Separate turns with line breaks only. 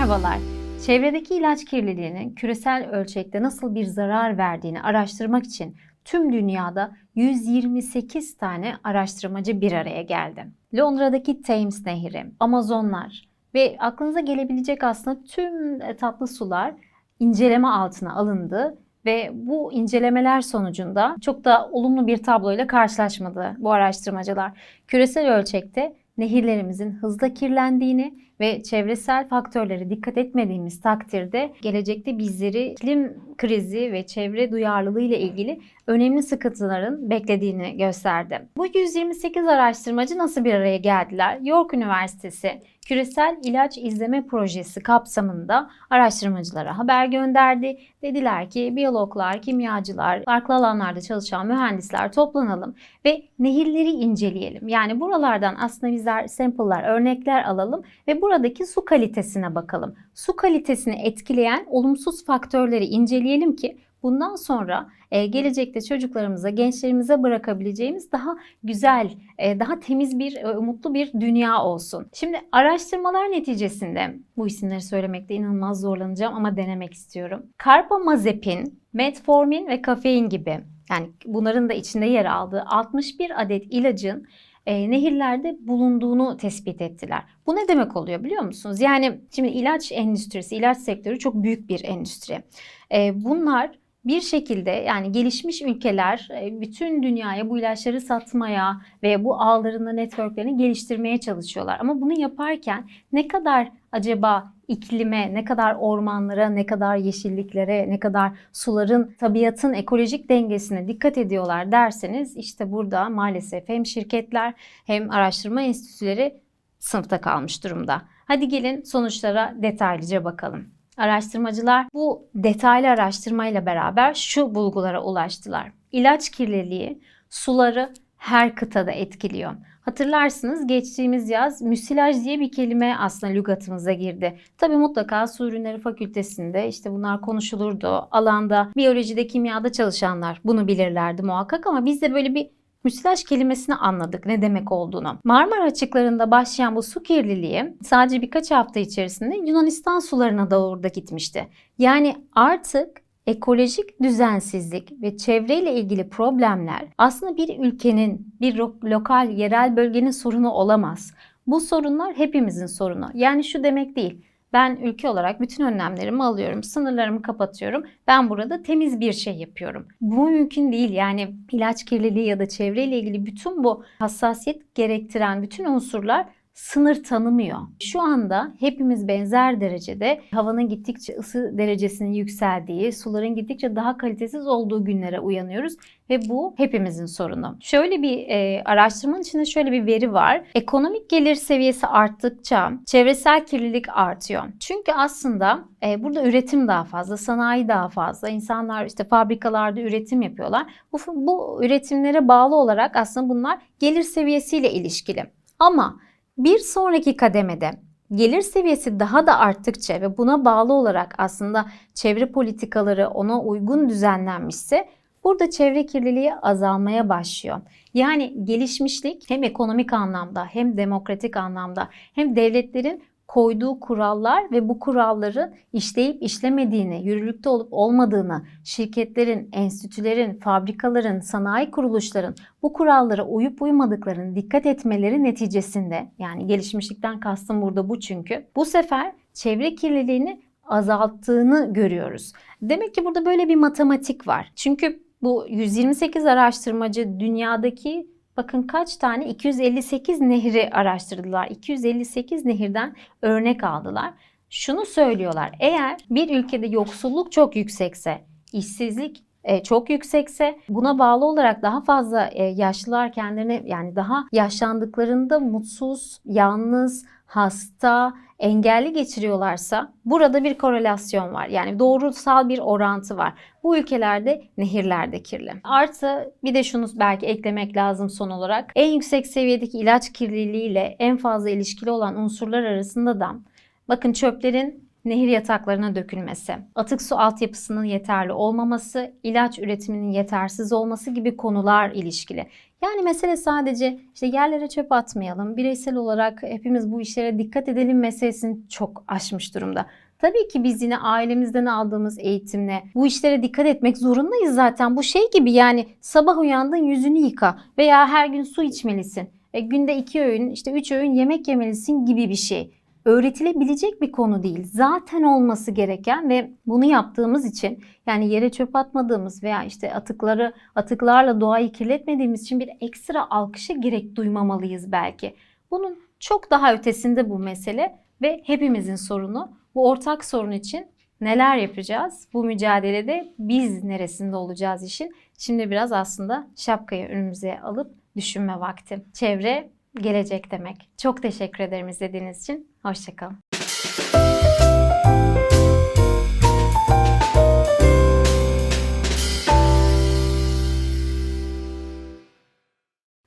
Merhabalar. Çevredeki ilaç kirliliğinin küresel ölçekte nasıl bir zarar verdiğini araştırmak için tüm dünyada 128 tane araştırmacı bir araya geldi. Londra'daki Thames Nehri, Amazonlar ve aklınıza gelebilecek aslında tüm e, tatlı sular inceleme altına alındı ve bu incelemeler sonucunda çok da olumlu bir tabloyla karşılaşmadı bu araştırmacılar. Küresel ölçekte nehirlerimizin hızla kirlendiğini ve çevresel faktörlere dikkat etmediğimiz takdirde gelecekte bizleri iklim krizi ve çevre duyarlılığı ile ilgili önemli sıkıntıların beklediğini gösterdi. Bu 128 araştırmacı nasıl bir araya geldiler? York Üniversitesi Küresel İlaç İzleme Projesi kapsamında araştırmacılara haber gönderdi. Dediler ki biyologlar, kimyacılar, farklı alanlarda çalışan mühendisler toplanalım ve nehirleri inceleyelim. Yani buralardan aslında bizler sample'lar, örnekler alalım ve buradaki su kalitesine bakalım. Su kalitesini etkileyen olumsuz faktörleri inceleyelim ki bundan sonra e, gelecekte çocuklarımıza, gençlerimize bırakabileceğimiz daha güzel, e, daha temiz bir, e, umutlu bir dünya olsun. Şimdi araştırmalar neticesinde bu isimleri söylemekte inanılmaz zorlanacağım ama denemek istiyorum. Karbamazepin, metformin ve kafein gibi yani bunların da içinde yer aldığı 61 adet ilacın e, nehirlerde bulunduğunu tespit ettiler. Bu ne demek oluyor biliyor musunuz? Yani şimdi ilaç endüstrisi, ilaç sektörü çok büyük bir endüstri. E, bunlar bir şekilde yani gelişmiş ülkeler e, bütün dünyaya bu ilaçları satmaya ve bu ağlarını, networklerini geliştirmeye çalışıyorlar. Ama bunu yaparken ne kadar acaba iklime, ne kadar ormanlara, ne kadar yeşilliklere, ne kadar suların, tabiatın ekolojik dengesine dikkat ediyorlar derseniz işte burada maalesef hem şirketler hem araştırma enstitüleri sınıfta kalmış durumda. Hadi gelin sonuçlara detaylıca bakalım. Araştırmacılar bu detaylı araştırmayla beraber şu bulgulara ulaştılar. İlaç kirliliği suları her kıtada etkiliyor. Hatırlarsınız geçtiğimiz yaz müsilaj diye bir kelime aslında lügatımıza girdi. Tabi mutlaka su ürünleri fakültesinde işte bunlar konuşulurdu. Alanda biyolojide, kimyada çalışanlar bunu bilirlerdi muhakkak ama biz de böyle bir müsilaj kelimesini anladık ne demek olduğunu. Marmara açıklarında başlayan bu su kirliliği sadece birkaç hafta içerisinde Yunanistan sularına doğru da gitmişti. Yani artık ekolojik düzensizlik ve çevreyle ilgili problemler aslında bir ülkenin, bir lokal, yerel bölgenin sorunu olamaz. Bu sorunlar hepimizin sorunu. Yani şu demek değil. Ben ülke olarak bütün önlemlerimi alıyorum, sınırlarımı kapatıyorum. Ben burada temiz bir şey yapıyorum. Bu mümkün değil. Yani ilaç kirliliği ya da çevreyle ilgili bütün bu hassasiyet gerektiren bütün unsurlar sınır tanımıyor. Şu anda hepimiz benzer derecede havanın gittikçe ısı derecesinin yükseldiği, suların gittikçe daha kalitesiz olduğu günlere uyanıyoruz ve bu hepimizin sorunu. Şöyle bir e, araştırmanın içinde şöyle bir veri var. Ekonomik gelir seviyesi arttıkça çevresel kirlilik artıyor. Çünkü aslında e, burada üretim daha fazla, sanayi daha fazla. İnsanlar işte fabrikalarda üretim yapıyorlar. Bu, bu üretimlere bağlı olarak aslında bunlar gelir seviyesiyle ilişkili. Ama bir sonraki kademede gelir seviyesi daha da arttıkça ve buna bağlı olarak aslında çevre politikaları ona uygun düzenlenmişse burada çevre kirliliği azalmaya başlıyor. Yani gelişmişlik hem ekonomik anlamda hem demokratik anlamda hem devletlerin koyduğu kurallar ve bu kuralların işleyip işlemediğini, yürürlükte olup olmadığını, şirketlerin, enstitülerin, fabrikaların, sanayi kuruluşların bu kurallara uyup uymadıklarını dikkat etmeleri neticesinde yani gelişmişlikten kastım burada bu çünkü bu sefer çevre kirliliğini azalttığını görüyoruz. Demek ki burada böyle bir matematik var. Çünkü bu 128 araştırmacı dünyadaki Bakın kaç tane 258 nehri araştırdılar. 258 nehirden örnek aldılar. Şunu söylüyorlar. Eğer bir ülkede yoksulluk çok yüksekse, işsizlik e, çok yüksekse buna bağlı olarak daha fazla e, yaşlılar kendilerini yani daha yaşlandıklarında mutsuz, yalnız, hasta, engelli geçiriyorlarsa burada bir korelasyon var. Yani doğrusal bir orantı var. Bu ülkelerde nehirler de kirli. Artı bir de şunu belki eklemek lazım son olarak. En yüksek seviyedeki ilaç kirliliği ile en fazla ilişkili olan unsurlar arasında da bakın çöplerin nehir yataklarına dökülmesi, atık su altyapısının yeterli olmaması, ilaç üretiminin yetersiz olması gibi konular ilişkili. Yani mesele sadece işte yerlere çöp atmayalım, bireysel olarak hepimiz bu işlere dikkat edelim meselesini çok aşmış durumda. Tabii ki biz yine ailemizden aldığımız eğitimle bu işlere dikkat etmek zorundayız zaten. Bu şey gibi yani sabah uyandın yüzünü yıka veya her gün su içmelisin. E, günde iki öğün işte üç öğün yemek yemelisin gibi bir şey. Öğretilebilecek bir konu değil. Zaten olması gereken ve bunu yaptığımız için yani yere çöp atmadığımız veya işte atıkları atıklarla doğayı kirletmediğimiz için bir ekstra alkışa gerek duymamalıyız belki. Bunun çok daha ötesinde bu mesele ve hepimizin sorunu. Bu ortak sorun için neler yapacağız? Bu mücadelede biz neresinde olacağız işin? Şimdi biraz aslında şapkayı önümüze alıp düşünme vakti. Çevre gelecek demek. Çok teşekkür ederim izlediğiniz için. Hoşçakalın.